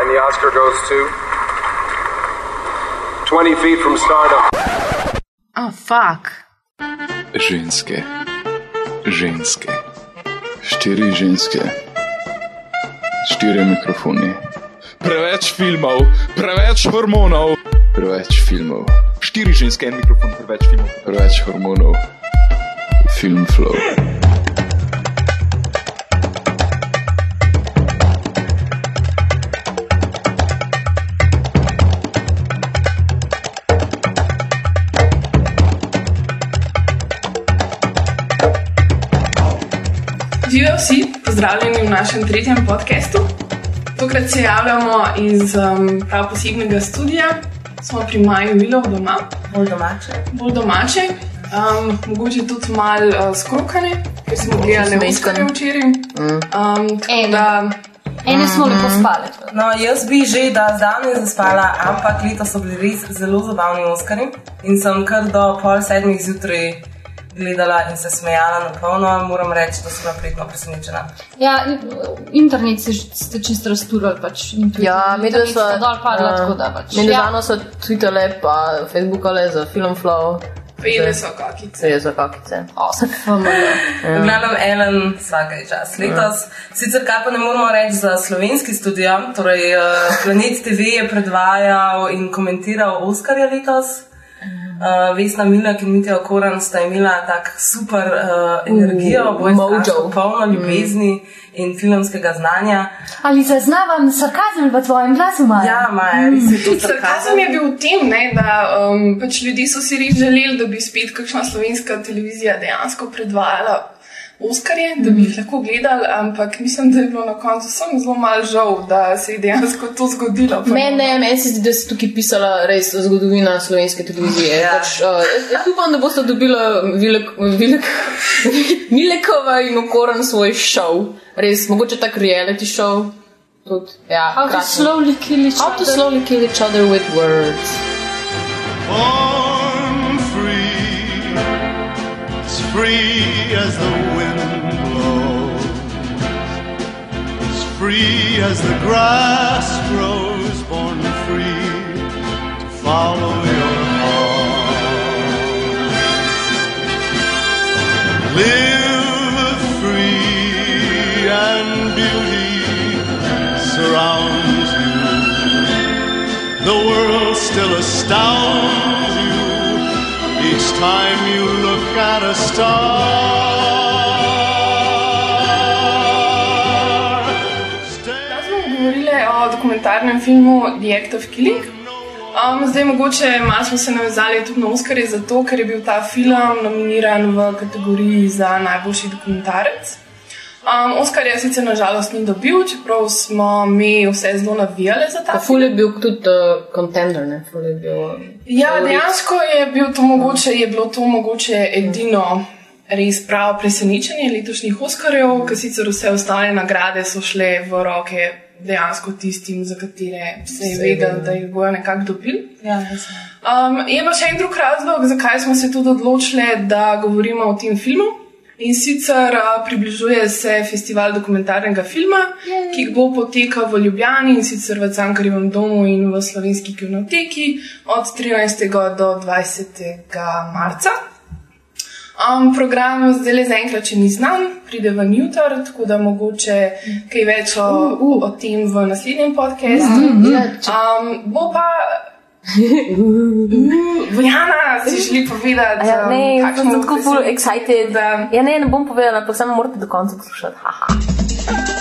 And the Oscar goes to 20 feet from stardom. Oh, fuck. Ženske, ženske, štiri ženske, štiri mikrofoni, preveč filmov, preveč hormonov, preveč filmov, štiri ženske, en mikrofon, preveč filmov, preveč hormonov, film flow. Pozdravljeni v našem tretjem podkastu. Tokrat se javljamo iz um, prav posebnega studia, smo pri Maju Vilov doma, bolj domače. bolj domače, um, mogoče tudi malo uh, skrokane, ker smo gledali Zmečkane. nekaj včeraj. Um, tako Ene. da Ene smo lepo spale. No, jaz bi že da zdavnaj zaspala, ampak letos so bili res zelo zabavni Oskari in sem kar do pol sedmih zjutraj gledala in se smejala na polno. Moram reči, da sem bila prijetno presenečena. Ja, in- internet se, ste čisto razturali. Pač, Ja, medve so dol padla, ja. tako da pač. Medvano so tweetale, pa facebookale za film flow, pojeli so kakice. je za kakice. Awesome. V glavnem, Ellen, vsaka je čas. Letos, sicer kaj pa ne moramo reči za slovenski studio, torej eh, Planet TV je predvajal in komentiral Oskarja letos. Uh, Vesna Milak in Mitja Koran sta imela tak super uh, energijo, Uh, mojo. polno ljubezni in filmskega znanja. Ali zaznavam sarkazem v tvojem glasu, Maja? Ja, Maja, res je to Sarkazem je bil v tem, ne, da um, pač ljudje so si res želeli, da bi spet kakšna slovenska televizija dejansko predvajala Oskarje, da bi jih lahko gledali, ampak mislim, da je bilo na koncu samo zelo malo žal, da se je dejansko to zgodilo. Pa Meni ne, meni se zdi, da se tukaj pisala res zgodovina slovenske televizije. Ja. Pač, uh, jaz, upam, da boste dobila Vilek, Vilek, Milekova in Okoran svoj šov. Res, mogoče tak reality show. Tudi, ja, How to slowly kill each How to other. slowly kill each other with words. born free, as free as the wind free as the grass grows, born free to follow your heart. Live free and beauty surrounds you. The world still astounds you each time you look at a star. Dokumentarnem filmu The Act of Killing. Um, zdaj, mogoče malo smo se navezali tudi na Oscarje, zato ker je bil ta film nominiran v kategoriji za najboljši dokumentarec. Um, Oscarja sicer nažalost ni dobil, čeprav smo mi vse zelo navijali za ta ful je bil tudi uh, contender, ne? Ful je bil, Ja, favorit. dejansko je, bil to mogoče, je bilo to mogoče edino res pravo presenečenje letošnjih Oskarjev, ker sicer vse ostale nagrade so šle v roke dejansko tistim, za katere se je vedelo, da jih bojo nekako dobili. Ja. Um, je pa še en drug razlog, zakaj smo se tudi odločili, da govorimo o tem filmu. In sicer a, približuje se festival dokumentarnega filma, ki bo potekal v Ljubljani in sicer v Cankarjevem domu in v slovenski kinoteki od 13. do 20. marca. Um, program zdaj le zaenkrat še ni znan, pride v Newtor, tako da mogoče kaj več o, o tem v naslednjem podkastu. Ja, Um, bo pa. Vojana, si želi povedati, Ja, um, ne, kakšno sem tako full presenečenje, excited. Da, Ja, ne, ne bom povedala, ampak samo morate do konca poslušati.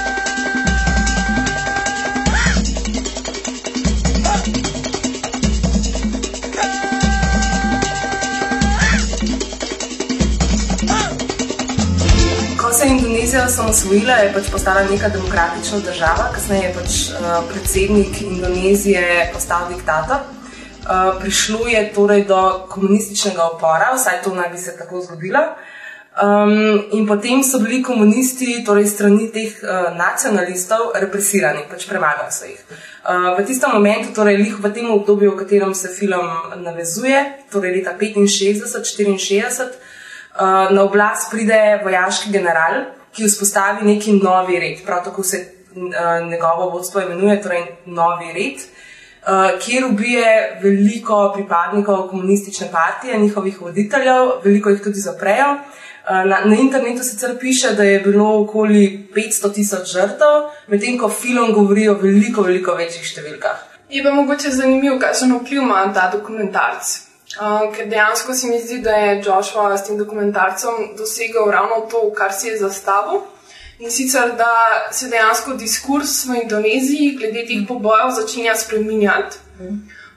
Se je Indonezija osamosvojila, je pač postala neka demokratična država, kasneje je pač uh, predsednik Indonezije postal diktator. Uh, prišlo je torej do komunističnega upora, vsaj to naj bi se tako zgodilo. Um, in potem so bili komunisti, torej strani teh uh, nacionalistov, represirani, pač premagali so jih. Uh, v tistem momentu, torej lih v tem obdobju, v katerem se film navezuje, torej leta 65-64, Uh, na oblast pride vojaški general, ki vzpostavi neki novi red. Prav tako se uh, njegovo vodstvo imenuje, torej Novi red, uh, kjer ubije veliko pripadnikov komunistične partije, njihovih voditeljev, veliko jih tudi zaprejo. Na, na internetu sicer piše, da je bilo okoli 500 tisoč žrtev, medtem ko film govori o veliko, veliko večjih številkah. Je pa mogoče zanimivo, kakšen vpliv ima ta dokumentarc. Uh, ker dejansko se mi zdi, da je Joshua s tem dokumentarcem dosegel ravno to, kar si je zastavil. In sicer, da se dejansko diskurs v Indoneziji glede teh pobojev začenja spreminjati.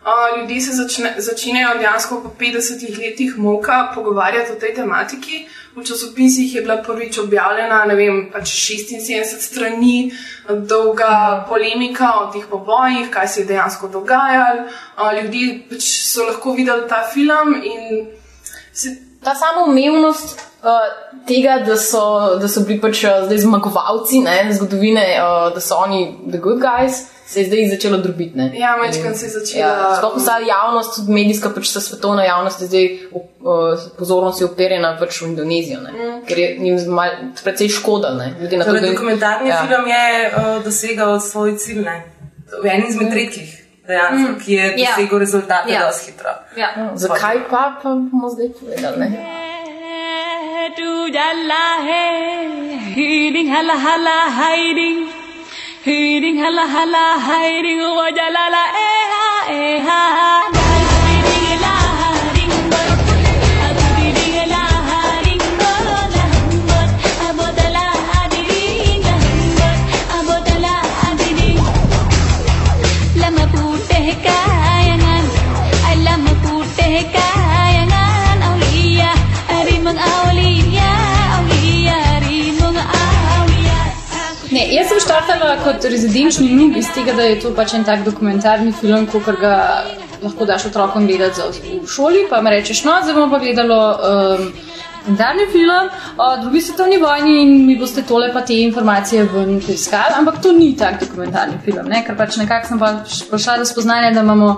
Uh, ljudje se začne, začenjajo dejansko po 50 letih moka pogovarjati o tej tematiki. V časopisih je bila prvič objavljena vem, pač 76 strani dolga polemika o teh pobojih, kaj se je dejansko dogajalo. Uh, ljudje pač so lahko videli ta film in se Ta samoumevnost uh, tega, da so, da so bili pač uh, zdaj zmagovalci ne, zgodovine, uh, da so oni the good guys, se je zdaj začelo drobiti. ne. Ja, večkrat se je začela. Ja, Sploh vsa javnost, tudi medijska, pač ta svetovna javnost je zdaj uh, pozornost je uperjena pač v Indonezijo, ne, mm. ker je njim mal, precej škoda. Ne, glede na to, Torej, jim- dokumentarni ja. ja. film je uh, dosegal svoj cilj, ne? v eni izmed redkih, dejansko, mm. ki je Ja. dosegel rezultate Ja. yeah. dosti hitro. Ja. Zakaj pa, pa bomo zdaj povedali? Ne? tu jalla hai hiding hala hala hiding hiding hala hala hiding wa jalla la sem štartala kot rezidenčni nub iz tega, da je to pač en tak dokumentarni film, kot ga lahko daš otrokom gledati za, v šoli. Pa mi rečeš, no, zdaj bomo pa gledalo um, dokumentarni film o drugi svetovni vojni in mi boste tole pa te informacije ven poiskali. Ampak to ni tak dokumentarni film, ne? ker pač nekako sem pa prišla do spoznanja, da imamo.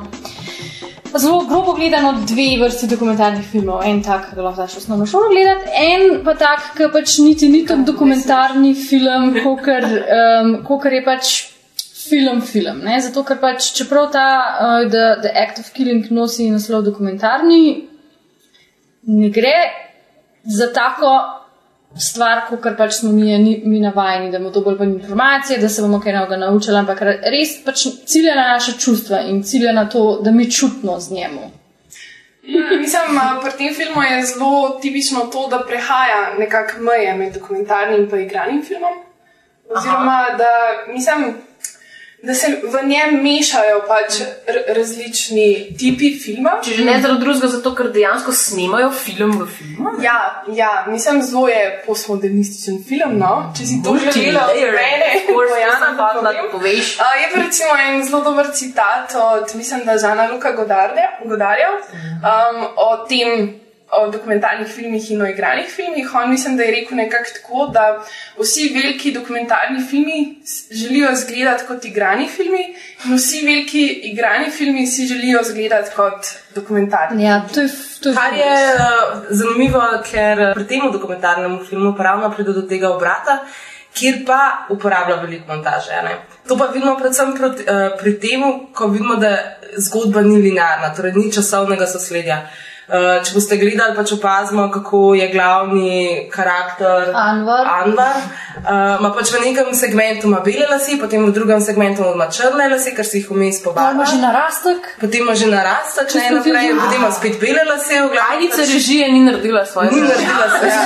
Zelo grobo gledano dve vrsti dokumentarnih filmov. En tak, ki ga lahko daš v osnovno šolo gledati, en pa tak, ki pač niti ni tako dokumentarni film, kot um, je pač film, film. Ne? Zato, ker pač čeprav ta uh, the, the Act of Killing nosi naslov dokumentarni, ne gre za tako stvar, kot pač smo mi, ni- mi navajeni, da bomo dobili pa informacije, da se bomo kaj novega naučili, ampak re- res pač cilja na naše čustva in cilja na to, da mi čutimo z njemu. Ja, mislim, a, pri tem filmu je zelo tipično to, da prehaja nekako meje med dokumentarnim in igranim filmom. Oziroma, da, mislim, da se v njem mešajo pač različni tipi filma. Če že ne zaradi drugega, zato ker dejansko snemajo film v filmu. Ja, ja, mislim, zelo je postmodernističen film. No? Če si to želela od mene, Bojana, da povem. poveš. Uh, je pa recimo en zelo dober citat od, mislim, da Žana Luka Godarja, Godarja um, o tem, o dokumentarnih filmih in o igranih filmih. On mislim, da je rekel nekako tako, da vsi veliki dokumentarni filmi želijo izgledati kot igrani filmi, in vsi veliki igrani filmi si želijo izgledati kot dokumentarni. Ja, to je, to je Kar je uh, zanimivo, ker eh, pri tem dokumentarnem filmu pa ravno pride do tega obrata, kjer pa uporablja veliko montaže. ne. To pa vidimo predvsem proti, uh, pri tem, ko vidimo, da zgodba ni linearna, torej ni časovnega sosledja. Uh, če boste gledali, pač opazimo, kako je glavni karakter Anwar. Anwar. Uh, ima pač v nekem segmentu ima bele lase, potem v drugem segmentu ima črne lase, ker si jih vmes pobarva. ima že narastek. Potem ima že narastek, ne naprej, fizično. potem ima spet bele lase, glavi. Tajnica režije ni naredila svoje Ni naredila se. Ja.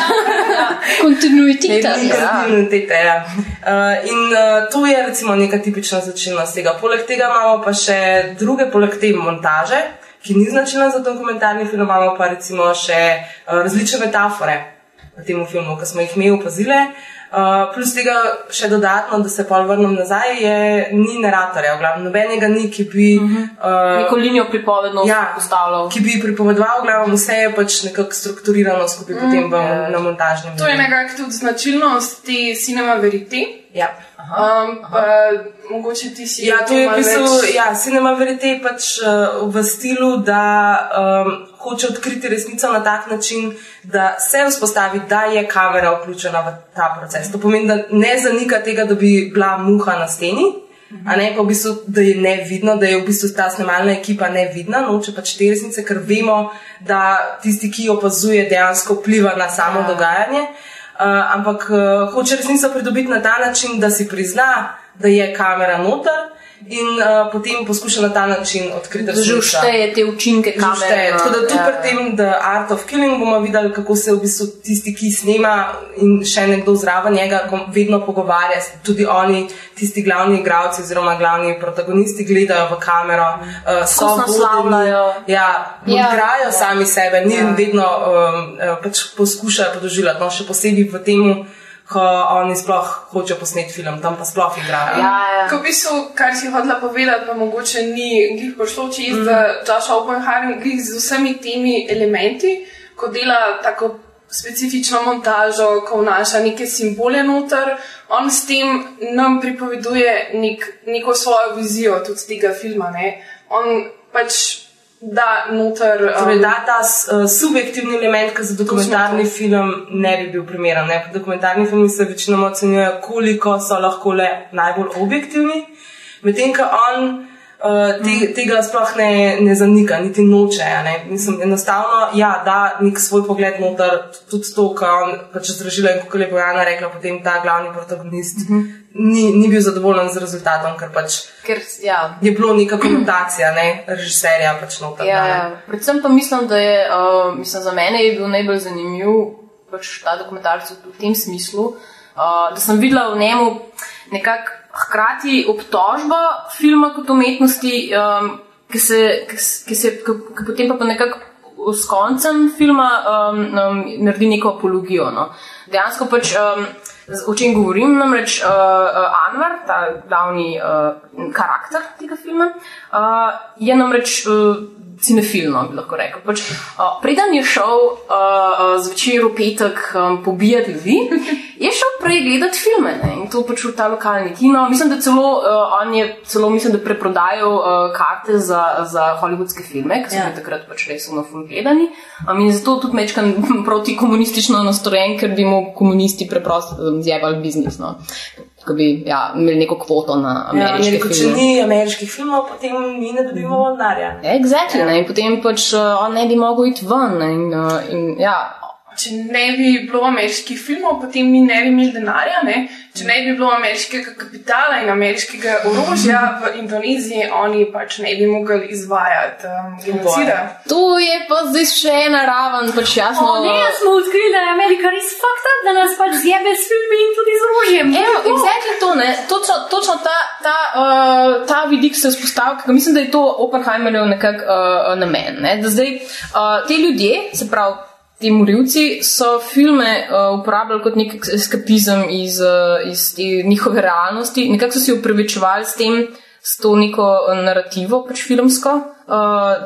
Kontinuiteta. Ni kontinuitete, ja. Uh, in uh, to je recimo neka tipična značilnost tega. Poleg tega imamo pa še druge, poleg te montaže, ki ni značilna za dokumentarni film, imamo pa recimo še uh, različne metafore v tem filmu, ki smo jih mi opazili. Uh, plus tega še dodatno, da se pol vrnem nazaj, je ni naratorja, v glavnem nobenega ni, ki bi. Uh, Neko linijo pripovedno Ja, postavljal. ki bi pripovedoval, glavno vse je pač nekako strukturirano skupaj potem v, na montažnem. To je nekako tudi značilnost te cinema verite. Ja. Um, pa mogoče ti si. Ja, to je v bistvu, več- ja, Cinema Verite je pač uh, v stilu, da um, hoče odkriti resnico na tak način, da se vzpostavi, da je kamera vključena v ta proces. To pomeni, da ne zanika tega, da bi bila muha na steni. A ne pa v bistvu, da je nevidno, da je v bistvu ta snemalna ekipa nevidna, noče pač te resnice, ker vemo, da tisti, ki opazuje, dejansko vpliva na samo ja. dogajanje. Uh, ampak uh, hoče resnico pridobiti na ta način, da si prizna, da je kamera noter in uh, potem poskuša na ta način odkriti Da že resnico. všteje te učinke kamere. šteje. no. Tako da tudi Ja, pri ja. tem The Art of Killing bomo videli, kako se v bistvu tisti, ki snema in še nekdo zraven njega, vedno pogovarja. Tudi oni, tisti glavni igravci oziroma glavni protagonisti, gledajo v kamero, uh, so vodeni, Ja, Ja. ja, igrajo sami sebe, ni ja. vedno um, eh, pač poskušajo podoživljati. No, še posebej v tem, ko oni sploh hočejo posneti film, tam pa sploh igrajo. Ja, ja. Ko v bistvu, kar si hodila povedati, pa mogoče ni glih prišlo čez, mm. da Josh Oppenheimer glih z vsemi temi elementi, ko dela tako specifično montažo, ko vnaša neke simbole noter, on s tem nam pripoveduje nek, neko svojo vizijo tudi tega filma. Ne? On pač da noter. Torej, um, da ta uh, subjektivni element, ki za dokumentarni film ne bi bil primeren. Ne? Dokumentarni filmi se večinoma ocenjujejo, koliko so lahko le najbolj objektivni, medtem ko on. Uh, te, tega sploh ne, ne zanika, niti noče. Ne? Mislim, enostavno, ja, da nek svoj pogled noter, tudi to, kar on pač zražila in kako je Bojana rekla, potem ta glavni protagonist uh -huh. ni, ni bil zadovoljen z rezultatom, ker pač Ker, ja, je bilo neka konotacija, ne, režiserja pač noter. Ja, ja. Predvsem pa mislim, da je uh, mislim, za mene je bil najbolj zanimiv pač ta dokumentarc v tem smislu, uh, da sem videla v njemu nekako hkrati obtožbo filma kot umetnosti, um, ki se, ki, se ki, ki potem pa, nekako s koncem filma um, um, naredi neko apologijo. No. Dejansko pač. Um, O čem govorim, namreč uh, uh, Anwar, ta glavni uh, karakter tega filma, uh, je namreč uh, cinefilno, bi lahko rekel. Pač, uh, preden je šel uh, uh, zvečer v petek um, pobijati ljudi, je šel prej gledati filme ne? in to pač v ta lokalni kino. Mislim, da celo uh, on je celo, mislim, da preprodajal uh, karte za, za hollywoodske filme, ki so Ja. bili takrat pač res na full gledani. Um, in zato tudi mečkan proti komunistično nastrojen, ker bi mu komunisti preprosto zjebali biznis. No? Ko bi ja, imeli neko kvoto na Ja, ameriške če filme. ni ameriških filmov, potem mi ne dobimo denarja. Exactly, ne, in potem pač uh, on ne bi mogel iti ven. ne, In, uh, in, ja, Če ne bi bilo ameriških filmov, potem mi ne bi imeli denarja. Ne? Če ne bi bilo ameriškega kapitala in ameriškega orožja v Indoneziji, oni pač ne bi mogli izvajati um, genocida. to je pa zdaj še ena raven, pač jasno. O, ne, smo odkrili, da je Amerika res up, da nas pač zjebe s filmi in tudi z orožjem. Evo, exactly to, ne. Točno, točno ta, ta, uh, ta vidik se vzpostavlja, ker mislim, da je to Oppenheimerjev nekako uh, namen. Ne. Da zdaj uh, te ljudje, se pravi. Ti morilci so filme uh, uporabljali kot nek eskapizem iz, uh, iz te njihove realnosti, nekako so si upravičevali s tem, s to neko uh, narativo, pač filmsko, uh,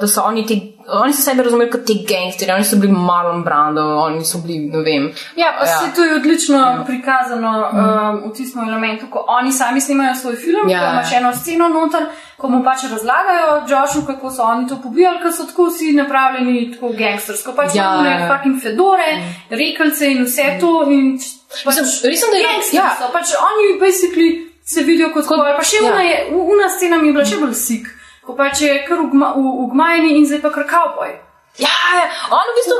da so oni, te, oni so sebe razumeli kot te gangsterje, oni so bili Marlon Brando, oni so bili, ne vem. Ja, pa Ja. se to je odlično ja. prikazano um, v tistem elementu, ko oni sami snimajo svoj film, Ja, ko imaš eno sceno noter, ko mu pač razlagajo Joshu, kako so oni to pobijali, ker so tako vsi napravljeni tako gangstersko. Pač Ja, ja. ja. fucking fedore, mm. rekelce in vse to. In, pač, Mislim, res sem, da je- gangsters ja. so, pač oni basically se vidijo kot kot. Pa še ja. una, je, una scena mi je bila še bolj sik, ko pač je kar ugma, ugmajeni in zdaj pa kar kavboj. Ja, on v bistvu.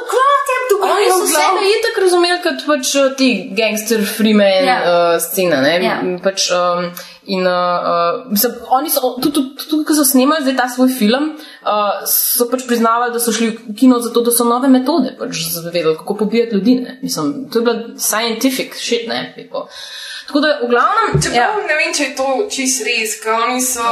Oni so sebe itak razumeli kot pač uh, ti gangster freeman Ja. uh, scena. Ne? Ja. Pač, um, in uh, mislim, oni so, tudi, tudi, tudi ko so snemali zdaj ta svoj film, uh, so pač priznavali, da so šli v kino zato, da so nove metode pač zavedali, kako pobijati ljudi. Ne? Mislim, to je bila scientific shit, ne. People. Tako da, v glavnem, Čeprav ja. ne vem, če je to čist res, ker oni so.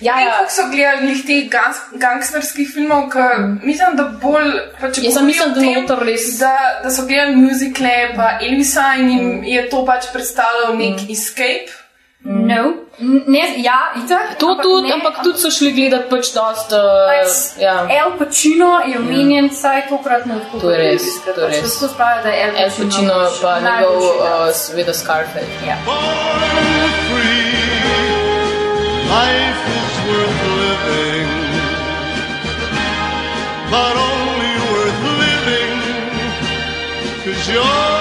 ja, Ja, ja, kako so gledali glih teh gans, gangsterskih filmov, ki mislim, da bolj. Pa, če Jaz sem mislim, o da tem, noter res- Da, da so gledali muzikle, pa Elvisa in jim je to pač predstavljal nek escape. No. Ne, ja, itak. To ampak tudi, ne, ampak tudi so šli gledati pač dost. Uh, Pač ja. El Pacino je omenjen, saj tokrat ne odkud. To je res, to je res. Tako spravijo, da je El El Pacino. Pacino pa njegov, uh, seveda, Scarface. Ja. Life is worth living, but only worth living because you're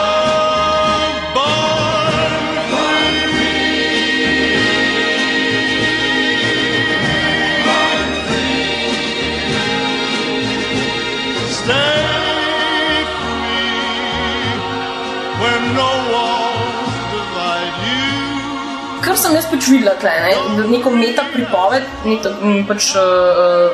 sem jaz pač videla, tle, ne, da neko meta pripoved, neto, m, pač, uh,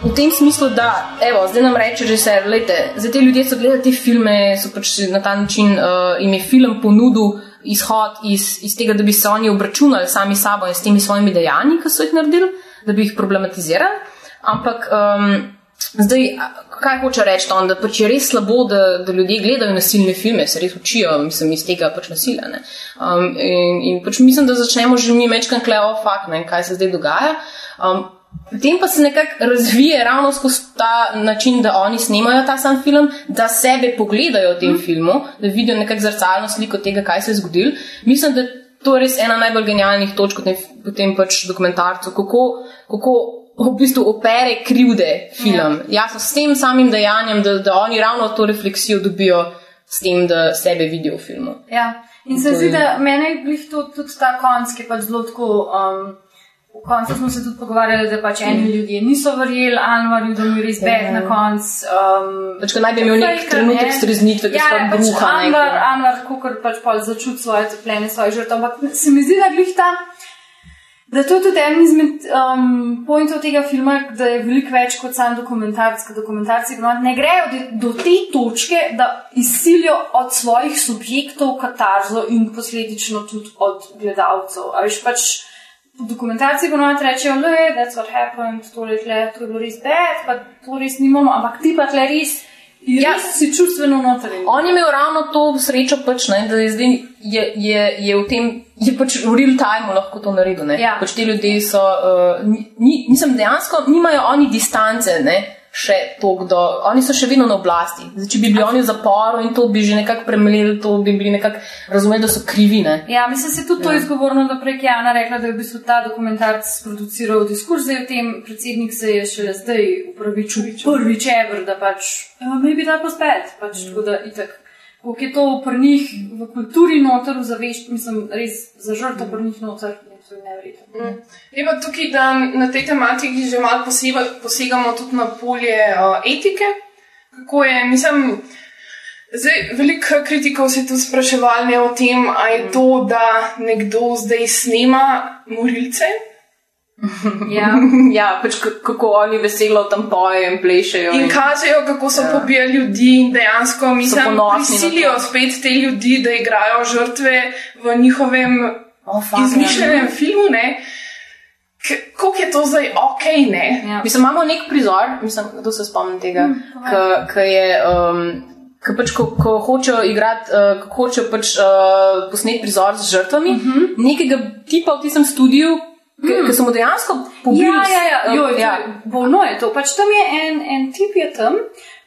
v tem smislu, da evo, zdaj nam reče režiser, gledajte, zdaj te ljudje so gledali te filme, so pač na ta način uh, jim je film ponudil izhod iz, iz tega, da bi se oni obračunali sami s sabo in s temi svojimi dejanji, ki so jih naredili, da bi jih problematizirali. Ampak um, zdaj, kaj hoče reči on, da pač je res slabo, da, da ljudje gledajo nasilne filme, se res učijo, mislim, iz tega pač nasilja. ne. Um, in, in pač mislim, da začnemo že mi mečkan kleo fakt, ne, kaj se zdaj dogaja. Um, Potem pa se nekako razvije ravno skozi ta način, da oni snemajo ta sam film, da sebe pogledajo v tem filmu, da vidijo nekako zrcalno sliko tega, kaj se je zgodilo. Mislim, da to je res ena najbolj genialnih točk v tem, v tem pač dokumentarcu, kako, kako v bistvu opere krivde film. Ja. Jasno, s tem samim dejanjem, da, da oni ravno to refleksijo dobijo s tem, da sebe vidijo v filmu. Ja. In se zdi, je- da meni je to, tudi ta konc, ki je pač zelo tako. Um, v koncu smo se tudi pogovarjali, da pač eni ljudje niso verjeli Anvarju, da mu je res bed na koncu. Um, Pač, ko naj bi imel nek Fejka, trenutek ne. streznitve, da ja, ja, pač bruha. ne, Anvar, Anvar, kako pač pol začuti svoje trpljenje, svoje žrtve. Ampak se mi zdi, da glih ta. Da to je tudi en izmed um, pointov tega filma, da je veliko več kot sam dokumentarc, ker dokumentarci ne grejo do, te točke, da izsilijo od svojih subjektov katarzo in posledično tudi od gledalcev. A veš pač. Dokumentarci ponovadi rečejo, da je to je, tle, to je bilo res bed, pa to res nimamo, ampak ti pa tle res, Ja. si čustveno notranje. On je imel ravno to srečo, pač, ne, da je, zdaj, je, je, je v tem, je pač v real time lahko to naredil. ne. Ja. Pač ti ljudje so, uh, ni, mislim, dejansko nimajo oni distance, ne, še toliko do, oni so še vedno na oblasti. Zdaj, če bi bili oni v zaporu in to bi že nekako premelili, to bi bili nekako razumeli, da so krivine. Ja, mislim, se tudi to Ja. izgovorno, da prej je Jana rekla, da je v bistvu ta dokumentarc produciral diskurs, zdaj o tem predsednik se je šele zdaj upravičil prvič ever, da pač, uh, maybe that was bad, pač mm. tako da itak. Koliko je to pri njih v kulturi noter, v zaveščini, mislim, res za žrtev pri njih noter, je to nevrjetno. Je pa tukaj, da na tej tematiki že malo poseba, posegamo tudi na polje uh, etike. Kako je, mislim, zdaj veliko kritikov se je tudi spraševali ne, o tem, ali je to, da nekdo zdaj snema morilce. Ja. Ja, pač kako oni veselo tam pojejo in plešejo. In kažejo, kako so ja. pobijali ljudi in dejansko mislim, prisilijo spet te ljudi, da igrajo žrtve v njihovem Oh, fuck, izmišljenem filmu. Ne? K- Koliko je to zdaj ok, ne? Ja. Mislim, imamo nek prizor, mislim, da se spomnim tega, ki je. Um, Ko, pač, ko, ko hočejo igrati, uh, ko hočejo pač, uh, posneti prizor z žrtvami, uh -huh. nekega tipa v tistem studiu, ki mm. so mu dejansko pobili. Ja, ja, ja, uh, Joj, ja. Bolno je to. Pač tam je en, en tip je tam,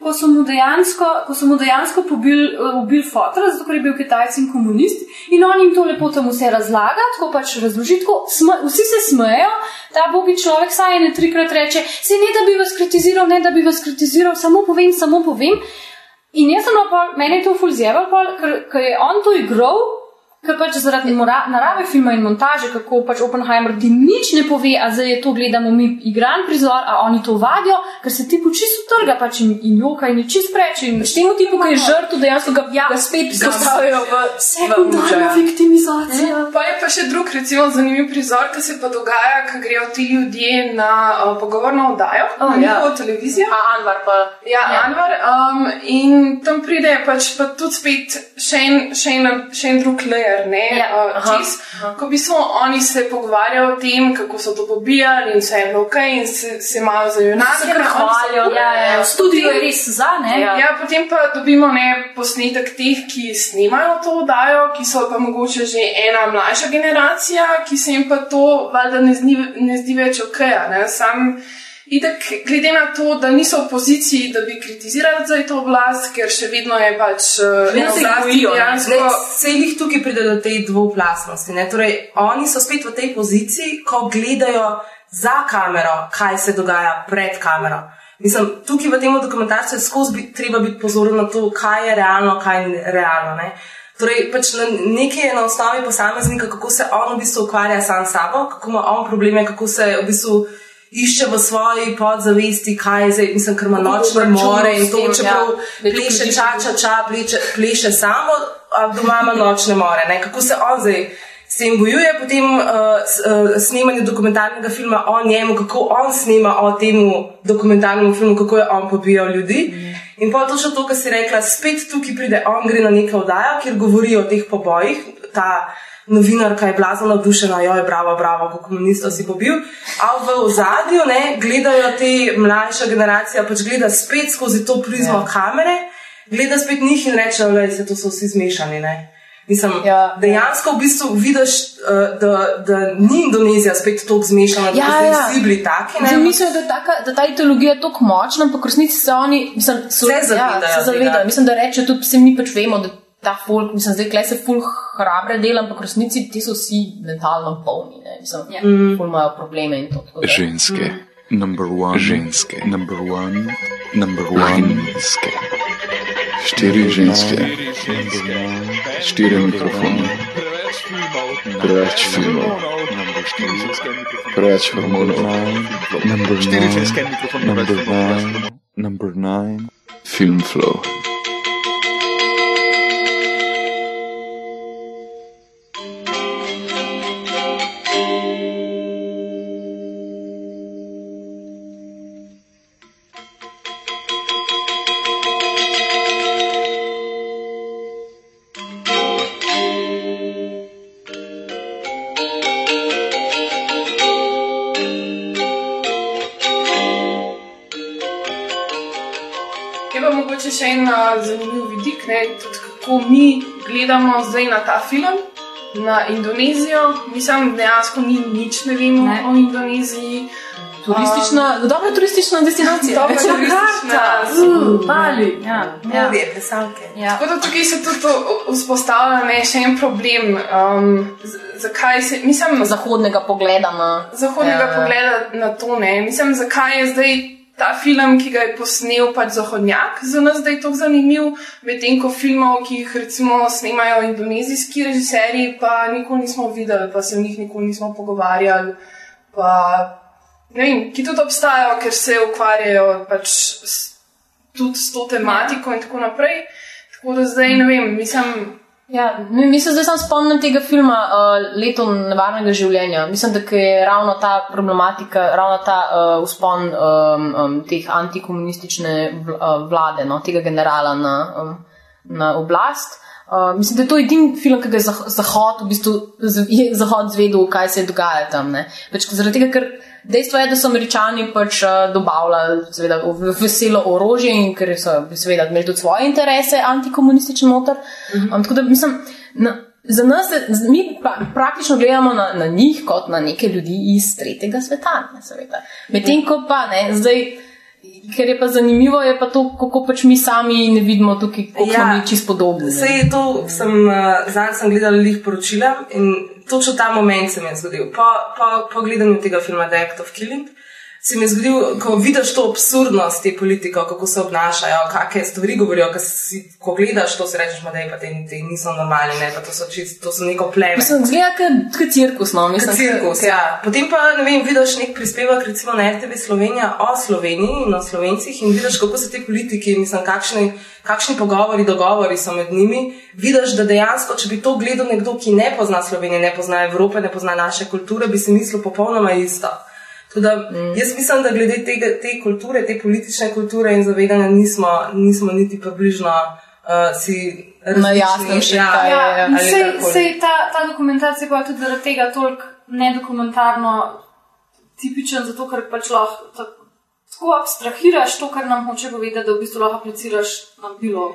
ko so mu dejansko, ko so mu dejansko pobili uh, ubil fotra, zato ker je bil Kitajc in komunist. In on jim to lepo tam vse razlaga, tako pač razloži, tako sma, vsi se smejejo. Ta bogi človek saj ne trikrat reče, se ne da bi vas kritiziral, ne da bi vas kritiziral, samo povem, samo povem. In jaz sem pa, meni je to fulzjeval, ker je on to igral, ker pač zaradi narave filma in montaže, kako pač Oppenheimer ti nič ne pove, a zdaj je to gledamo mi igran prizor, a oni to vadijo, ker se ti čisto trga pač in, in joka in je čist preč. In Pač temu tipu, ki je žrtev, dejansko ga, Ja. ga spet postavijo v sekundarna viktimizacija. Pa je pa še drug, recimo, zanimiv prizor, ki se pa dogaja, ko grejo ti ljudje na uh, pogovorno oddajo, Oh, na ja. njihovo televizijo. A Anvar pa. Ja, ja. Anvar. Um, in tam pride pač pa tudi spet še en, še en, še en drug layer trailer, ne, Ja, uh, aha, čez, ko bi so oni se pogovarjali o tem, kako so to pobijali in vse je bilo ok, in se, se malo za junake. Ne, hvalijo, ja, ja, v studiu je res za, ne? Ja. ja, potem pa dobimo ne posnetek teh, ki snimajo to oddajo, ki so pa mogoče že ena mlajša generacija, ki se jim pa to valjda ne, zdi- ne zdi več ok. Sam itak, glede na to, da niso v poziciji, da bi kritizirali zdaj to oblast, ker še vedno je pač eh, Vedno na se jih tukaj pride do te dvoplastnosti. ne. Torej, oni so spet v tej poziciji, ko gledajo za kamero, kaj se dogaja pred kamero. Mislim, tukaj v tem dokumentarcu je skozi bit, treba biti pozoren na to, kaj je realno, kaj ni realno. Ne? Torej, pač na, nekaj je na osnovi posameznika, kako se on v bistvu ukvarja sam s sabo, kako ima on probleme, kako se v bistvu išče v svoji podzavesti, kaj je zdaj, mislim, ker ima nočne more in to, čeprav ja. Pleše ljudi- ča, pleše, pleše samo, a doma ima nočne more. Ne? Kako se on zdaj s tem bojuje, potem uh, s, uh, snemanje dokumentarnega filma o njemu, kako on snema o tem dokumentarnem filmu, kako je on pobijal ljudi. In pa točno to, kar si rekla, spet tukaj pride on, gre na neko oddajo, kjer govori o teh pobojih. Ta novinarka je blazno navdušena, jo je bravo, bravo, kako komunistov si pobil. A v ozadju ne, gledajo te mlajša generacija, pač gleda spet skozi to prizmo ja. kamere, gleda spet njih in reče, da se to so vsi zmešani. Ne. Mislim, Ja. dejansko v bistvu vidiš, uh, da, da ni Indonezija spet tako zmešana, da Ja, bi ja. vsi bili taki. ne. Mislijo, da, taka, da ta ideologija je tako močna, ampak resnici se oni mislim, so, Se zavedajo ja, se zavedajo. Mislim, da reče tudi, vse mi pač vemo, da ta folk, mislim, zdaj klej se ful hrabre dela, ampak v resnici ti so vsi mentalno polni. Ne? Mislim, ja. ful imajo probleme in to. tako da- Ženske. Number one. Ženske. Number one. Number one. Ženske. Štiri ženske. Štiri mikrofone. Preveč filmov. Preveč hormonov. Number nine. Number nine. Number nine. Film flow. Je pa mogoče še en uh, zanimiv vidik, ne, tudi kako mi gledamo zdaj na ta film, na Indonezijo. Mislim, dejansko mi nič ne vemo Ne. o Indoneziji. Turistična, dobra turistična destinacija. Dobra turistična. Uh, Bali. Ja, ja. Morje, plesalke. ja. Tako da tukaj se tudi vzpostavlja ne, še en problem. Um, zakaj se, mislim, Zahodnega pogleda na. zahodnega Ja. pogleda na to ne. Mislim, zakaj je zdaj ta film, ki ga je posnel pač Zahodnjak, za nas zdaj tako zanimiv, medtem ko filmov, ki jih recimo snemajo indonezijski režiserji, pa nikoli nismo videli, pa se o njih nikoli nismo pogovarjali. Pa, vem, ki tudi obstajajo, ker se ukvarjajo pač s, tudi s to tematiko in tako naprej. Tako da zdaj ne vem, mislim. Ja, mi, se zdaj sam spomnim tega filma uh, Leto nevarnega življenja. Mislim, da je ravno ta problematika, ravno ta uh, vzpon um, um, teh antikomunistične uh, vlade, no, tega generala na, um, na oblast. Uh, mislim, da je to edini film, ki ga je Zah- Zahod, v bistvu, je Zahod zvedel, kaj se je dogajalo tam. ne. Pač, zaradi tega, ker dejstvo je, da so američani pač uh, dobavljali seveda, veselo orožje in ker so seveda imeli tudi svoje interese antikomunistične noter. Um, tako da mislim, na, za nas, mi pa, praktično gledamo na, na njih kot na neke ljudi iz tretjega sveta. Ne, seveda. Medtem ko pa ne, zdaj. Ker je pa zanimivo, je pa to, kako pač mi sami ne vidimo tukaj, kako ja, smo mi čisto podobni. ne. Sej to sem, uh, zdaj sem gledala lih poročila in točno ta moment se mi je zgodil. Po, po, po gledanju tega filma The Act of Killing se mi je zgodil, ko vidiš to absurdnost te politike, kako se obnašajo, kakšne stvari govorijo. Si, ko gledaš to, si rečeš, da je pa te, te niso normalni, ne, pa to so, čist, to so neko pleme. Mislim, zgleda kot cirkus, no, mislim. Cirkus, ke- ja. Potem pa ne vem, vidiš nek prispevek recimo na RTV Slovenija o Sloveniji in o Slovencih in vidiš, kako so te politiki, mislim, kakšni, kakšni pogovori, dogovori so med njimi. Vidiš, da dejansko, če bi to gledal nekdo, ki ne pozna Slovenije, ne pozna Evrope, ne pozna naše kulture, bi si mislil popolnoma isto. Teda, mm. Jaz mislim, da glede tega, te kulture, te politične kulture in zavedanja nismo, nismo niti približno uh, si Na jasnem še ja, kaj je, Ja, ja, in ali sej, sej ta, ta dokumentacija pa je tudi zaradi tega toliko nedokumentarno tipičen, zato ker pač lahko tak- tako abstrahiraš to, kar nam hoče povedati, da v bistvu lahko apliciraš na bilo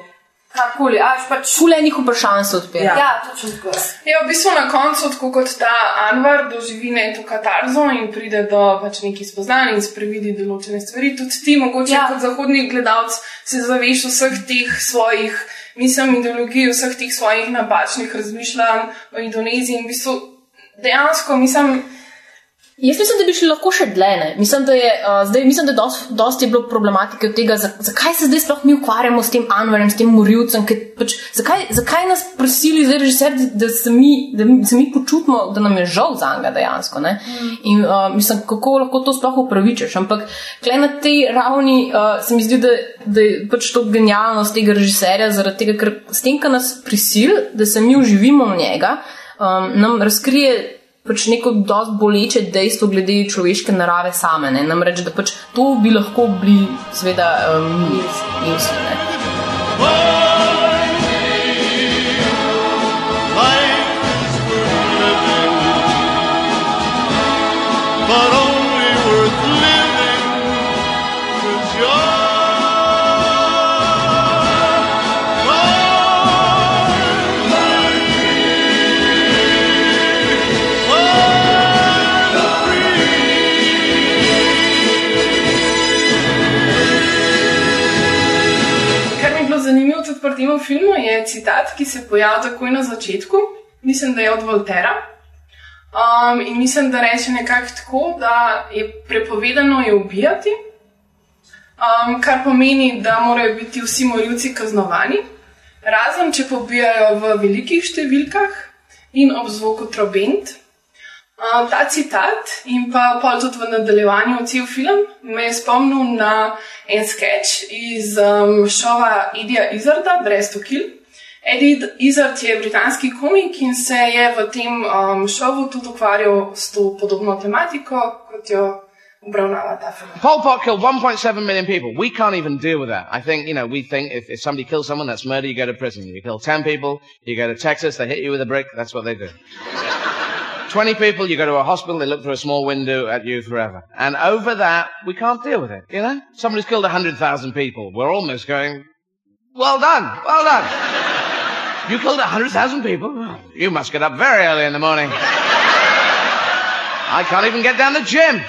karkoli. A pač. Ful enih vprašanj se odpira. Ja. Ja, točno tako. Ja, v bistvu na koncu, tako kot ta Anvar doživi neko katarzo in pride do pač nekih spoznanj in sprevidi določene stvari, tudi ti, mogoče. Ja. kot zahodni gledalec, se zaveš vseh teh svojih, mislim, ideologij, vseh teh svojih napačnih razmišljanj o Indoneziji in v bistvu dejansko, mislim, Jaz mislim, da bi šli lahko še dlje. Mislim, da je, uh, zdaj, mislim, da dost, dost je bilo problematike od tega, za, zakaj se zdaj sploh mi ukvarjamo s tem Anvarjem, s tem morilcem. Pač, zakaj, zakaj nas prosili zdaj režiser, da, da, se mi, da mi- se mi počutimo, da nam je žal za njega dejansko. Ne? In uh, mislim, kako lahko to sploh upravičeš. Ampak klej na tej ravni uh, se mi zdi, da, da je pač to genialnost tega režiserja, zaradi tega, ker s tem, kar nas prisil, da se mi uživimo v njega, um, nam razkrije pač neko dosti boleče dejstvo glede človeške narave same. Ne? Namreč, da pač to bi lahko bili, seveda, um, mi worth living, but pri tem filmu, je citat, ki se pojavlja takoj na začetku. Mislim, da je od Voltera. Um, in mislim, da reče nekako tako, da je prepovedano je ubijati, um, kar pomeni, da morajo biti vsi morilci kaznovani, razen če pobijajo v velikih številkah in ob zvoku trobent. Uh, ta citat in pa pol tudi v nadaljevanju cel film me je spomnil na en sketch iz um, šova Edija Izarda, Dress to Kill. Eddie Izzard je britanski komik in se je v tem um, šovu tudi ukvarjal s to podobno tematiko, kot jo obravnava ta film. Pol Pot killed 1.7 million people. We can't even deal with that. I think, you know, we think if, if somebody kills someone, that's murder, you go to prison. You kill 10 people, you go to Texas, they hit you with a brick, that's what they do. 20 people, you go to a hospital, they look through a small window at you forever. And over that, we can't deal with it, you know? Somebody's killed 100,000 people. We're almost going, well done, well done. You killed 100,000 people? Oh, you must get up very early in the morning. I can't even get down the gym.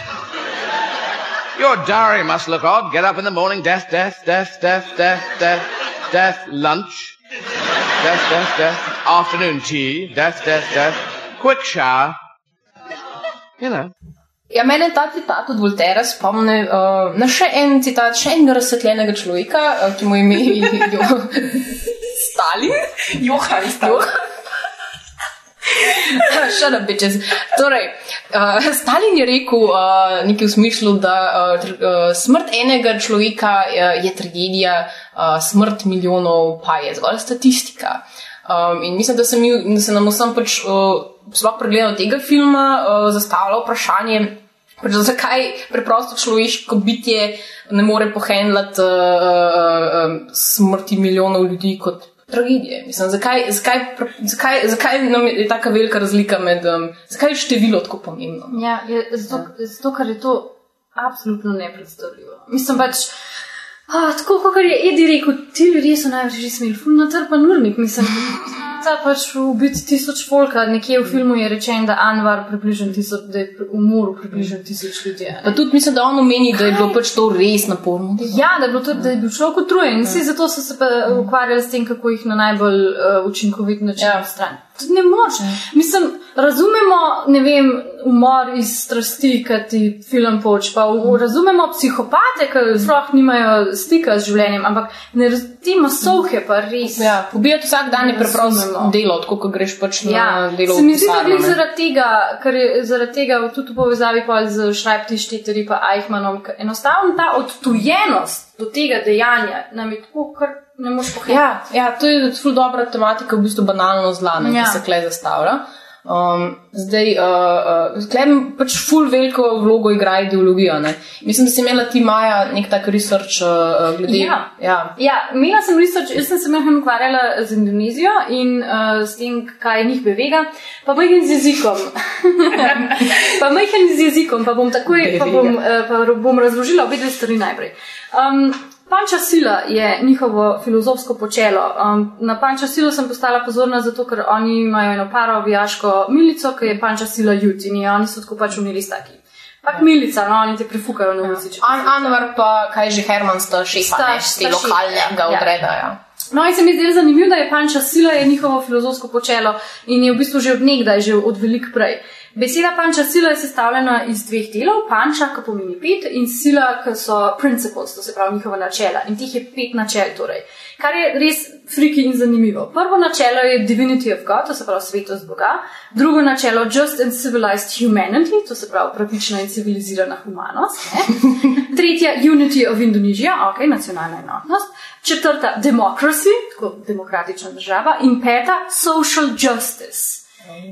Your diary must look odd. Get up in the morning, death, death, death, death, death, death, death, lunch. Death, death, death. Afternoon tea. Death, death, death. Quick shower. You know. Ja, mene ta citat od Voltera spomni uh, na še en citat, še enega razsvetljenega človeka, uh, ki mu je ime jo, Stalin. Johan Stalin. Shut up, bitches. Torej, uh, Stalin je rekel uh, nekaj v smislu, da uh, tr, uh, smrt enega človeka uh, je tragedija, uh, smrt milijonov pa je zgolj statistika. Um, in mislim, da se, mi, da se nam vsem pač, uh, sploh pregledano tega filma uh, zastavlja vprašanje, pač, zakaj preprosto človeško bitje ne more pohendlati uh, uh, uh, smrti milijonov ljudi kot tragedije. Mislim, zakaj, zakaj, zakaj, zakaj nam je tako velika razlika med, um, zakaj je število tako pomembno? Ja, je, zato, zato, ker je to absolutno nepredstavljivo. Mislim pač, a, tako kot je Edi rekel, ti ljudje so največ že smeli, ful natrpan urnik, mislim. Ta pač ubiti tisoč folka, nekje v filmu je rečeno, da Anvar približno tisoč, da je umoril približno tisoč ljudi. ne. Pa tudi mislim, da on omeni, da je bilo pač to res naporno. Ja, da je, bilo to, da je bil človek utrujen. Vsi zato so se ukvarjali s tem, kako jih na najbolj uh, učinkovit način Ja. ja. odstraniti. Ne moreš. Mislim, razumemo, ne vem, umor iz strasti, ki ti film poč, pa v, razumemo psihopate, ki sploh nimajo stika z življenjem, ampak ne, raz- te masovke pa res. Ja, pobijati vsak dan je preprosto Razumemo. delo, tako kot greš pač na Ja, delo. se mi zdi, da je zaradi tega, ker je zaradi tega tudi v povezavi z Šrajptišteteri pa Eichmannom, enostavno ta odtujenost do tega dejanja nam je tako, kar ne moš pohiti. Ja, ja, to je zelo dobra tematika, v bistvu banalno zla, ne, ja. Ki se klej zastavlja. Um, zdaj, uh, uh, klem pač ful veliko vlogo igra ideologija. Ne? Mislim, da si imela ti Maja nek tak research uh, glede. Ja. ja. Ja, imela sem research, jaz sem se mehko ukvarjala z Indonezijo in uh, s tem, kaj njih bevega, pa mehko z jezikom. pa mehko z jezikom, pa bom takoj pa bom, uh, pa bom razložila obe dve stvari najprej. Um, Panča sila je njihovo filozofsko počelo. Um, na panča silo sem postala pozorna zato, ker oni imajo eno paraobijaško milico, ki je panča sila jut in je, oni so tako pač umili staki. Pak milica, no, oni te prifukajo na ulici. An Anwar pa, kaj že Herman sta šefa, Sta- sta te šef, lokalnega ja. odreda. Ja. No, in se mi zdi zanimivo, da je panča sila je njihovo filozofsko počelo in je v bistvu že od nekdaj, že od velik prej. Beseda panča sila je sestavljena iz dveh delov, panča, ki pomeni pet, in sila, ki so principles, to se pravi njihova načela. In teh je pet načel, torej. Kar je res friki in zanimivo. Prvo načelo je divinity of God, to se pravi svetost Boga, drugo načelo just and civilized humanity, to se pravi pravična in civilizirana humanost. Ne? Tretja unity of Indonesia, ok, nacionalna enotnost. Četrta democracy, tako demokratična država. In peta social justice.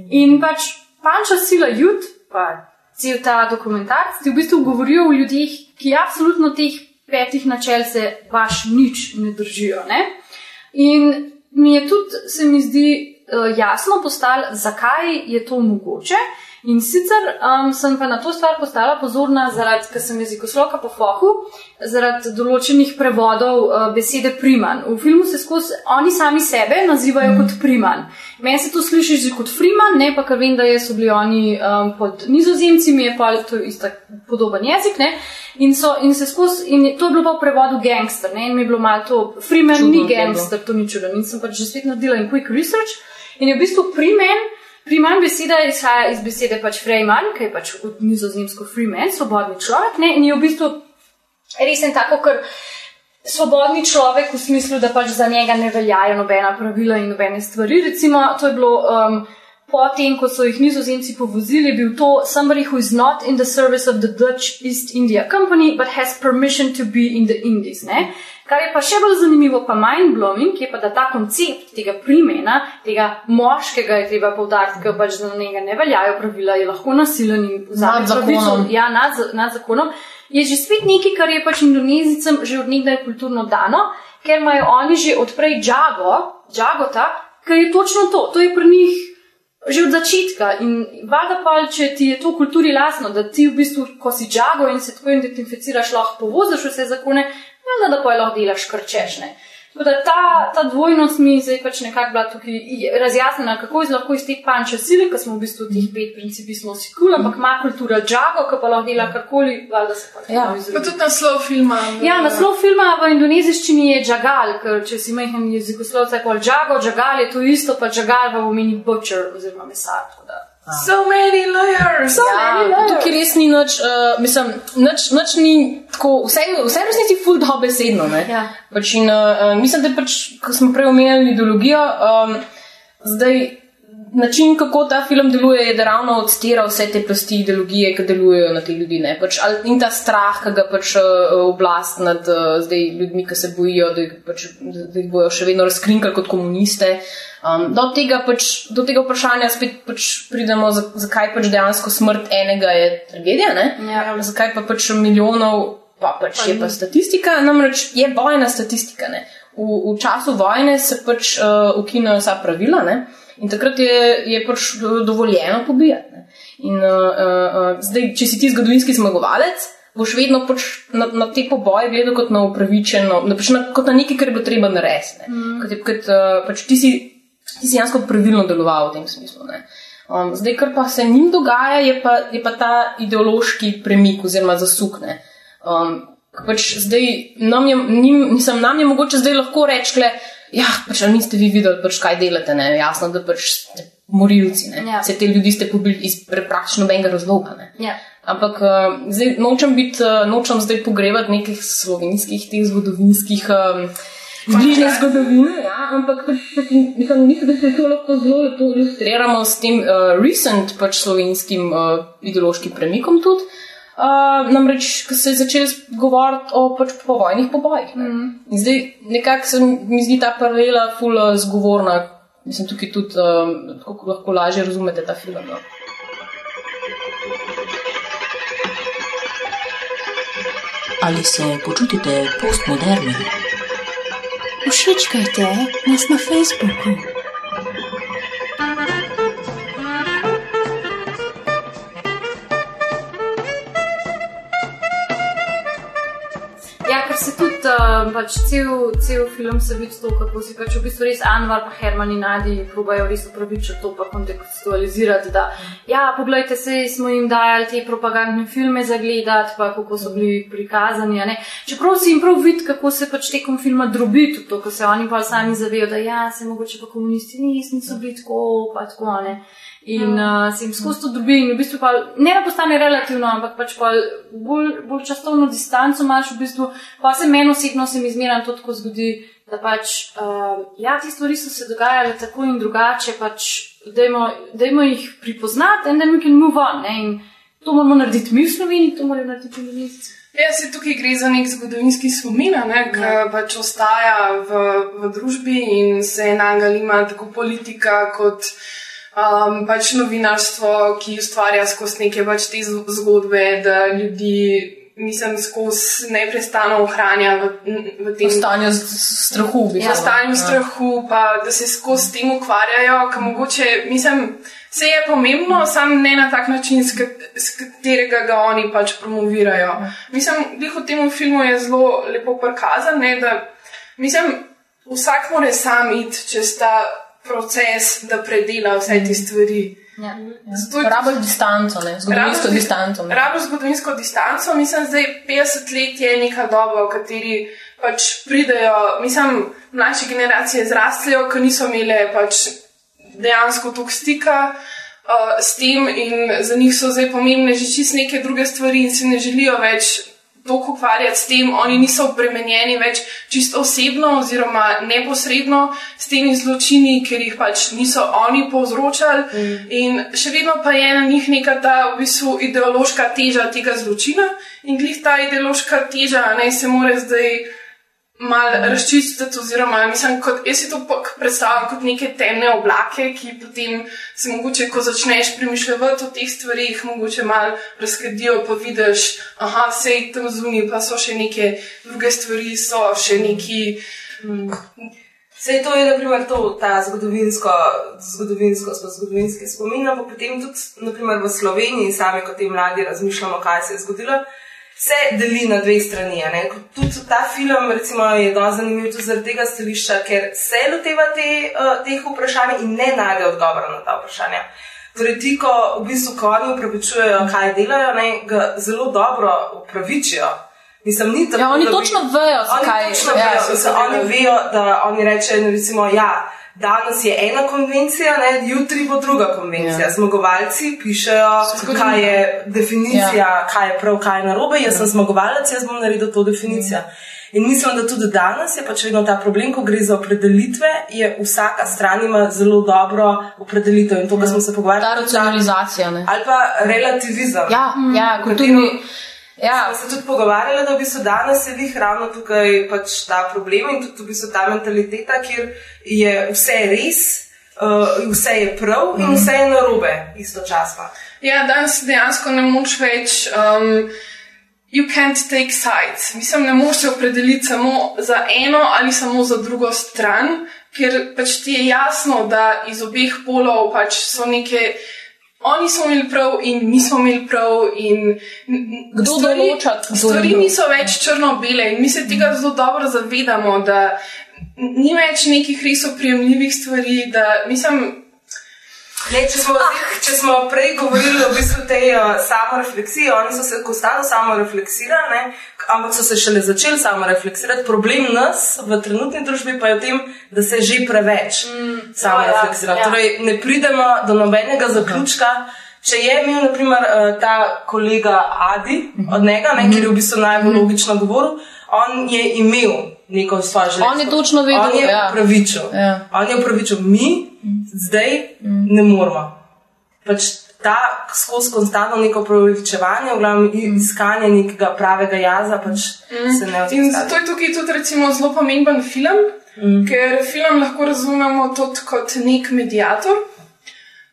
In pač panča sila jut, pa cel ta dokumentarc, ti v bistvu govorijo o ljudeh, ki absolutno teh petih načel se baš nič ne držijo. Ne? In mi je tudi, se mi zdi, uh, jasno postalo, zakaj je to mogoče. In sicer um, sem pa na to stvar postala pozorna, zaradi, ker sem jezikoslovka po fohu, zaradi določenih prevodov uh, besede priman. V filmu se skozi oni sami sebe nazivajo mm. kot priman. Meni se to sliši že kot friman, ne pa ker vem, da so bili oni um, pod nizozemci, mi je pa to isto podoben jezik. Ne? In, so, in, se skozi, in to je bilo pa v prevodu gangster, ne? in mi je bilo malo to, Freeman Čudno ni gangster, to ni čudno. In sem pač že spet naredila en quick research. In je v bistvu Freeman, Freeman beseda izhaja iz besede pač Freeman, ki je pač od nizozemsko Freeman, svobodni človek. Ne? In je v bistvu resen tako, ker svobodni človek v smislu, da pač za njega ne veljajo nobena pravila in nobene stvari. Recimo, to je bilo. Um, Potem, ko so jih nizozemci povozili, bil to somebody who is not in the service of the Dutch East India Company, but has permission to be in the Indies. Ne? Kar je pa še bolj zanimivo, pa mind-blowing, je pa, da ta koncept tega primena, tega moškega je treba povdariti, ker pač za njega ne veljajo pravila, je lahko nasilen in Nad zakonom. Ja, nad, nad zakonom. Je že spet nekaj, kar je pač indonezicem že od nekdaj kulturno dano, ker imajo oni že odprej džago, džagota, ker je točno to, to je pri njih že od začetka. In valjda pa, če ti je to v kulturi lasno, da ti v bistvu, ko si džago in se tako identificiraš, lahko povoziš vse zakone, valjda da pa je lahko delaš kar češne. Tako da ta, ta dvojnost mi zdaj pač nekako bila tukaj razjasnjena, kako je lahko iz te panče sile, ki smo v bistvu teh pet principi smo si kul, ampak ima kultura džago, ki pa lahko dela karkoli, valjda se pa Ja. Pa tudi naslov filma. Ja, naslov filma v indonezijščini je Džagal, ker če si majhen jezikoslovec, kot Džago, Džagal je to isto, pa Džagal pa pomeni butcher oziroma mesar. So many layers. Ja, tukaj res ni nič, uh, mislim, nič, nič ni tako, vse, vse resnici ful dobesedno. ne. Ja. Pač in, uh, mislim, da pač, ko smo prej omenjali ideologijo, um, zdaj način, kako ta film deluje, je, da ravno odstira vse te plasti ideologije, ki delujejo na te ljudi. ne. Pač, in ta strah, ki ga pač uh, oblast nad uh, zdaj ljudmi, ki se bojijo, da jih, pač, da jih bojo še vedno razkrinkali kot komuniste. Um, do, tega pač, do tega vprašanja spet pač pridemo, za- zakaj pač dejansko smrt enega je tragedija, ne? Ja. zakaj pa pač milijonov, pa pač je pa statistika, namreč je vojna statistika. Ne? V, v času vojne se pač uh, ukinejo vsa pravila ne? In takrat je, je pač do- dovoljeno pobijati. Ne? In uh, uh, zdaj, če si ti zgodovinski zmagovalec, boš vedno pač na, na te poboje gledal kot na upravičeno, na, pač na, kot na nekaj, kar je bilo treba narediti. ne. Kot, je- kot uh, pač ti si, ti si dejansko pravilno deloval v tem smislu. Ne? Um, zdaj, kar pa se njim dogaja, je pa, je pa ta ideološki premik oziroma zasukne. Um, pač zdaj, nam je, njim, nisem, nam je mogoče zdaj lahko reči, ja, pač, a niste vi videli, pač, kaj delate. Ne? Jasno, da pač ste morilci. ne. Ja. Vse te ljudi ste pobili iz praktično nobenega razloga. Ne? Ja. Ampak uh, zdaj, nočem, biti, uh, nočem zdaj pogrebati nekih slovenskih, teh zgodovinskih. Um, iz bližnje zgodovine, ja, ampak pač, pač, mislim, mislim, da se to lahko zelo lepo ilustriramo s tem uh, recent pač slovenskim uh, ideološkim premikom tudi. Uh, namreč, ko se je začel govoriti o pač, povojnih pobojih. Ne. Mm. Zdaj, nekako se mi zdi ta paralela ful uh, zgovorna, mislim, tukaj tudi um, tako lahko lažje razumete ta film. No. Ali se počutite postmoderni? Všečkajte nas na Facebooku. Uh, pač cel, cel film se vidi to, kako si pač v bistvu res Anwar pa Herman in Nadi probajo res upravičiti to, pa kontekstualizirati, da ja, poglejte se, smo jim dajali te propagandne filme za gledati, pa kako so bili prikazani. Čeprav si jim prav vidi, kako se pač tekom filma drobi tudi to, ko se oni pa sami zavejo, da ja, se mogoče pa komunisti nis, niso bili tako, pa tako ne. In uh, se jim skozi to dobi, in v bistvu pa ne da postane relativno, ampak pač pa bolj, bolj časovno distanco imaš, v bistvu pa se meni osebno se mi zmeraj to tako zgodi, da pač, uh, ja, te stvari so se dogajale tako in drugače, pač dajmo, dajmo jih pripoznati in da mi can move on. Ne? In to moramo narediti mi v Sloveniji, to morajo narediti indonezijci. Ja, se tukaj gre za nek zgodovinski spomin, ki ja. pač ostaja v, v družbi in se enagalima tako politika kot um, pač novinarstvo, ki ustvarja skozi neke pač te zgodbe, da ljudi. Mislim, skozi neprestano ohranja v, v tem stanju strahu, v v bistvu. stanju Ja. strahu, pa da se skozi tem ukvarjajo, mogoče, mislim, vse je pomembno, sam ne na tak način, s, kat, s katerega ga oni pač promovirajo. Mislim, glih v tem filmu je zelo lepo prikazan, ne, da mislim, vsak mora sam iti čez ta proces, da predela vse te stvari. Ja. Zato je- Rabiš distanco, ne? zgodovinsko distanco. ne. Rabiš zgodovinsko distanco, mislim, da je 50 let je neka doba, v kateri pač pridejo, mislim, mlajše generacije zrastejo, ki niso imele pač dejansko toliko stika. Uh, s tem, in za njih so zdaj pomembne že čist neke druge stvari, in se ne želijo več toliko ukvarjati s tem, oni niso obremenjeni več čisto osebno oziroma neposredno s temi zločini, ker jih pač niso oni povzročali. Mm. In še vedno pa je na njih neka ta v bistvu ideološka teža tega zločina, in glih ta ideološka teža ne se more zdaj malo razčistiti, oziroma mislim, kot, jaz si to predstavljam kot neke temne oblake, ki potem se mogoče, ko začneš premišljati o teh stvarih, mogoče malo razkadijo, pa vidiš, aha, sej tam zunaj, pa so še neke druge stvari, so še neki. Vse to je, naprimer, to, ta zgodovinsko, zgodovinsko, zgodovinski spomin, ampak potem tudi, naprimer, v Sloveniji, sami kot te mladi razmišljamo, kaj se je zgodilo. Se deli na dve strani. Tudi ta film recimo, je zelo zanimiv tudi zaradi tega stališča, ker se loteva te, uh, teh vprašanj in ne najde odgovora na ta vprašanja. Torej, ti, ko v bistvu ko oni upravičujejo, kaj delajo, ne, ga zelo dobro upravičijo. Mislim, ni tako, Ja, oni da točno vejo, Oni zakaj- točno ja, vejo, so mislim, oni vejo, da oni rečejo, recimo, ja, danes je ena konvencija, ne, jutri bo druga konvencija. Ja. Zmagovalci pišejo, kaj je definicija, ja. kaj je prav, kaj je narobe. Jaz ja. sem zmagovalec, jaz bom naredil to definicijo. In mislim, da tudi danes je pač vedno ta problem, ko gre za opredelitve, je vsaka stran ima zelo dobro opredelitev in to, kar smo se pogovarjali. Ta racionalizacija. Ne? Ali pa relativizem. Ja, ja, kulturni. Ja, Smo se tudi pogovarjali, da v bistvu danes je vih ravno tukaj pač ta problem in tudi v bistvu ta mentaliteta, kjer je vse res, uh, vse je prav in vse je narobe istočasno. Ja, danes dejansko ne moš več. Um, You can't take sides. Mislim, ne moreš se opredeliti samo za eno ali samo za drugo stran, ker pač ti je jasno, da iz obeh polov pač so neke. Oni smo imeli prav, in mi smo imeli prav. In, Kdo določa, kdo Stvari niso več črno-bele in mi se tega zelo dobro zavedamo, da ni več nekih res oprijemljivih stvari. Da, mislim, Le, če, smo, zdaj- če smo prej govorili o bistvu tej uh, samorefleksiji, oni so se konstantno samorefleksirali, ne, ampak so se šele začeli samorefleksirati. Problem nas v trenutni družbi pa je v tem, da se že preveč mm, samorefleksira. ja, Ja, ja. torej, ne pridemo do nobenega zaključka. Če je imel, naprimer, eh, ta kolega Adi od njega, ne, ki je v bistvu najbolj logično govoril, on je imel neko svoje življenje. On je točno vedel, On je ja. upravičil. Ja. On je upravičil, mi zdaj ne moramo. Pač ta skozi konstantno neko preučevanje, v glavnem iskanje nekega pravega jaza, pač se ne Mm. In zato je tukaj tudi recimo zelo pomemben film, mm. ker film lahko razumemo tudi kot nek medijator.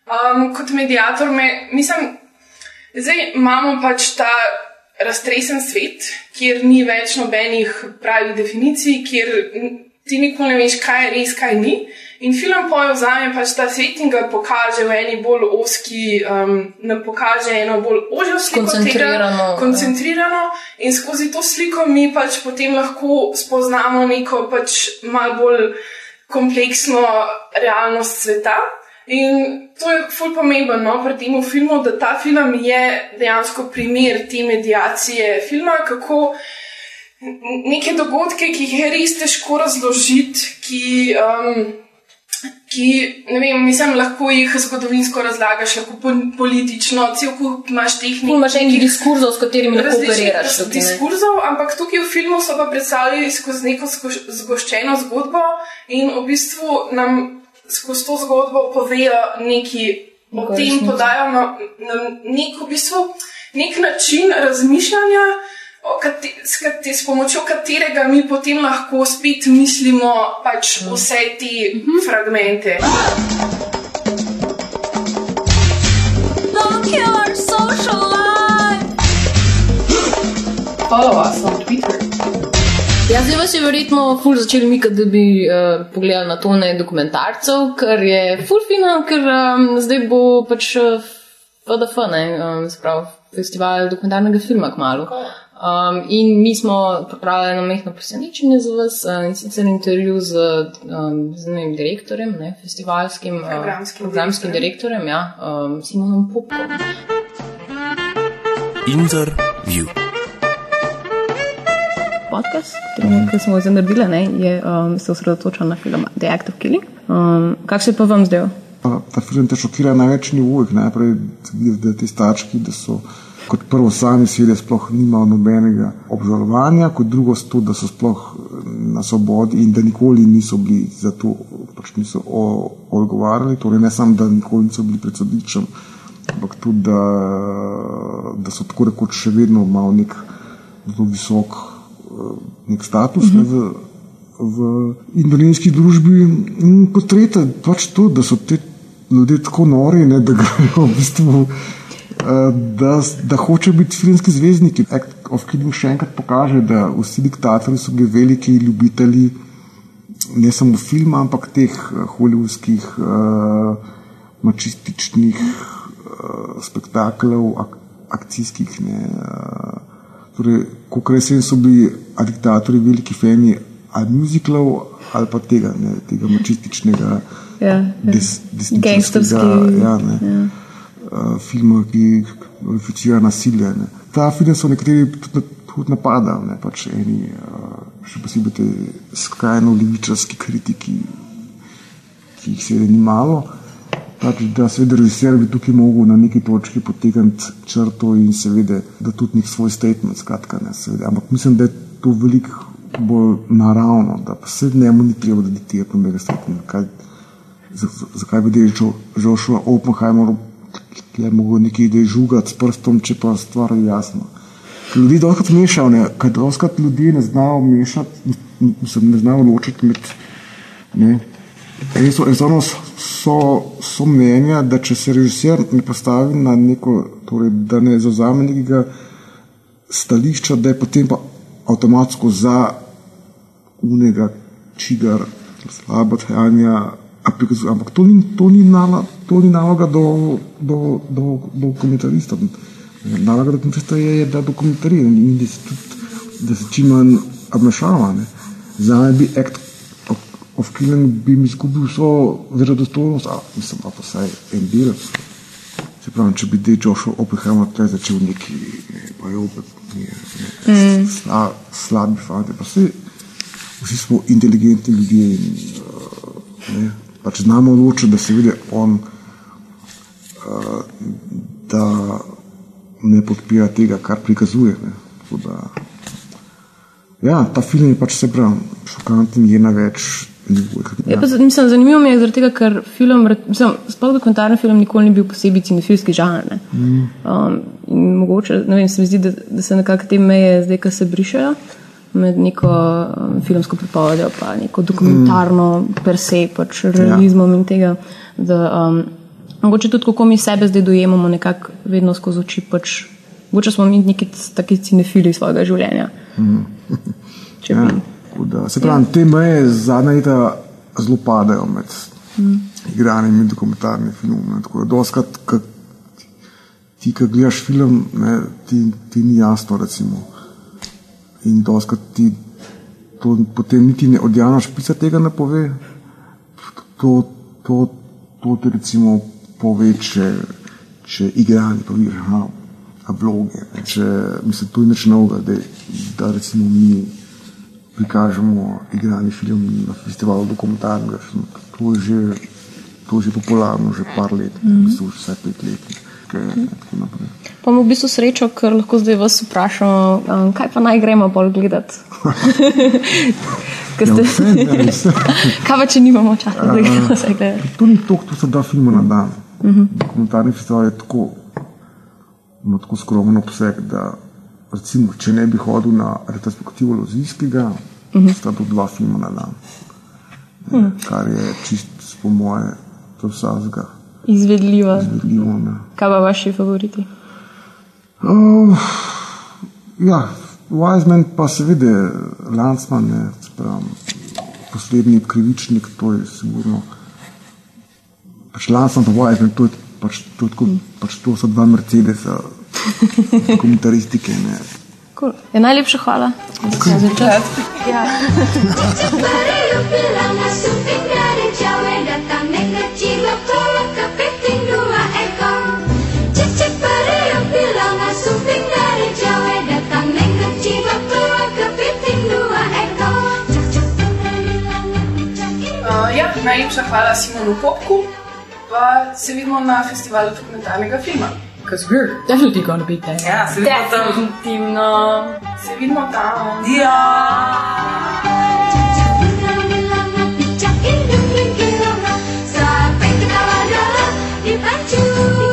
Um, kot medijator, me, mislim, zdaj imamo pač ta raztresen svet, kjer ni več nobenih pravih definicij, kjer ti nikoli ne veš, kaj je res, kaj ni. In film povzame pač ta svet in ga pokaže v eni bolj oski, um, nam pokaže eno bolj ožjo sliko tega, Skoncentrirano, ja. koncentrirano in skozi to sliko mi pač potem lahko spoznamo neko pač malo bolj kompleksno realnost sveta. In to je ful pomembno no, pri tem filmu, da ta film je dejansko primer te medijacije filma, kako neke dogodke, ki jih je res težko razložiti, ki. Um, Ki, ne vem, mislim, lahko jih zgodovinsko razlagaš, lahko po- politično, cel kup imaš tehnik. Ful imaš enih diskurzov, s katerimi lahko operiraš tukaj. Diskurzov, ampak tukaj v filmu so pa predstavljali skozi neko zgoš- zgoščeno zgodbo in v bistvu nam skozi to zgodbo povejo neki o tem, podajo nam, nam nek, v bistvu, nek način razmišljanja. O kate- S, kate, s pomočjo katerega mi potem lahko spet mislimo pač vse te fragmente. Our social life. Follow us on Twitter. Ja, zdaj vas je verjetno ful začeli mikati, da bi uh, pogledali na tone dokumentarcev, kar je ful fino, ker um, zdaj bo pač uh, FDF, ne, um, sprav, festival dokumentarnega filma kmalo. Um, in mi smo pripravili eno mehko presenečenje za vas uh, in sicer intervju z, um, z ne vem, direktorjem, ne, festivalskim uh, Programskim programskim direktorjem, ja, um, Simonom Popkom. Interview. podcast, ki smo ga zdaj naredili, ne, je, um, se osredotoča na film The Act of Killing. Um, kak se je pa vam zdel? Pa, ta film te šokira na več nivojih. Najprej vidiš, da ti starčki, da so kot prvo sami seveda sploh nimajo nobenega obžalovanja, kot drugo to, da so sploh eh, na svobodi in da nikoli niso bili za to, pač niso odgovarjali. Torej ne samo, da nikoli niso bili pred sodiščem, ampak tudi, da, da so tako rekoč še vedno malo nek zelo visok eh, nek status ne, v, v indonezijski družbi. In kot tretje, pač to, da so ti ljudje tako nori, ne, da grejo v bistvu. eh, Da, da hoče biti filmski zvezdniki. Act of Killing še enkrat pokaže, da vsi diktatorji so bili veliki ljubitelji ne samo filma, ampak teh eh, hollywoodskih, uh, mačističnih uh, spektaklov, ak, akcijskih. Ne, uh, torej, Kot rečem, so bili diktatorji veliki fani ali muziklov ali pa tega, ne, tega mačističnega, Ja, ja. des, desničarskega. Ja, Ja. Uh, filma, ki glorificira nasilje. Ne. Ta film so nekateri tudi, tudi napadali, ne, pač eni, uh, še posebej te skrajno levičarski kritiki, ki jih seveda ni malo. Pač, da seveda režiser bi tukaj mogel na neki točki potegniti črto in seveda da tudi nek svoj statement, skratka, ne, seveda. Ampak mislim, da je to veliko bolj naravno, da pa se njemu ni treba, da diktirati nobenega statementa. Kaj, za- za- zakaj bi že šel Oppenheimer, ki je mogel nekaj idej žugati s prstom, če pa stvar je jasna. Ljudje dolžkrat mešajo, ne, kaj dolžkrat ljudje ne znajo mešati, mislim, ne znajo ločiti med, ne, enostavno so, so mnenja, da če se režiser ne postavi na neko, torej, da ne zauzame nekega stališča, da je potem pa avtomatsko za unega, čigar slabo dejanja. Ampak to ni, to ni, nala, to ni naloga do, do, do, do dokumentarista. Naloga dokumentarista je, je da dokumentarira in da se, tudi, da se čim manj obmešava. ne. Za me bi act of, of killing bi mi izgubil vso verodostojnost, a mislim, pa vsaj en del. Se pravi, če bi zdaj Joshua Oppenheimer tukaj začel neki, ne, pa je opet ne, ne, Mm. sla, slabi fanti, pa vsi, vsi smo inteligentni ljudje in uh, ne, pač znamo ločiti, da se vidi on, da ne podpira tega, kar prikazuje. Da, ja, ta film je pač se pravi, šokanten je na več Je pa, mislim, zanimivo mi je zaradi tega, ker film, mislim, sploh dokumentarni film nikoli ni bil posebej cinefilski žanr. ne. Mm. Um, in mogoče, ne vem, se mi zdi, da, da se nekako te meje zdaj, ki se brišajo med neko um, filmsko pripovedjo, pa neko dokumentarno mm. per se, pač realizmom ja. in tega. Da, um, mogoče tudi, kako mi sebe zdaj dojemamo, nekako vedno skozi oči. Pač, mogoče smo mi neki taki cinefili svojega življenja. Mm. Ja, bi. tako da, se pravi, te meje zadnja leta zelo padajo med Mm. igranjem in dokumentarnim filmom. Tako da, doskrat, ko ti, ki gledaš film, ne, ti, ti ni jasno, recimo. In doskrat ti to potem niti ne odjavljaš, pica tega ne pove. To, to, to ti recimo pove, če, če igranje, pa vidiš, aha, vloge. Če, mislim, to je nič novega, da, da recimo mi prikažemo igrani film na festivalu dokumentarnega. To je že, to je že popularno, že par let, mm. Mhm. mislim, vsaj pet let. Tako naprej. Pa imamo v bistvu srečo, ker lahko zdaj vas vprašamo, um, kaj pa naj gremo bolj gledati. Ja, ste- vse, ne, vse. kaj pa če nimamo časa, da gremo vse gledati? To ni to, to so dva filma na dan. Mhm. Dokumentarni festival je tako, ima tako skromen obseg, da recimo, če ne bi hodil na retrospektivo Lozijskega, Mhm. sta to dva filma na dan. Mhm. Kar je čist, po moje, za vsakega Izvedljivo. izvedljivo. Ne. Kaj pa vaši favoriti? Uh, ja, Wiseman pa seveda Lansman, ne, pravi, poslednji krivičnik, to je sigurno. Pač pa Wiseman, to, je, pač, je tako, pač to so dva Mercedesa dokumentaristike. Ne. Cool. Je najlepša hvala. začeli. Ja. Uh, ja, najlepša hvala Simonu Popku, se vidimo na festivalu filma. Because we're definitely going to be there. Ja, se vidimo tam. Definitivno. Se vidimo tam. Ja. Thank you.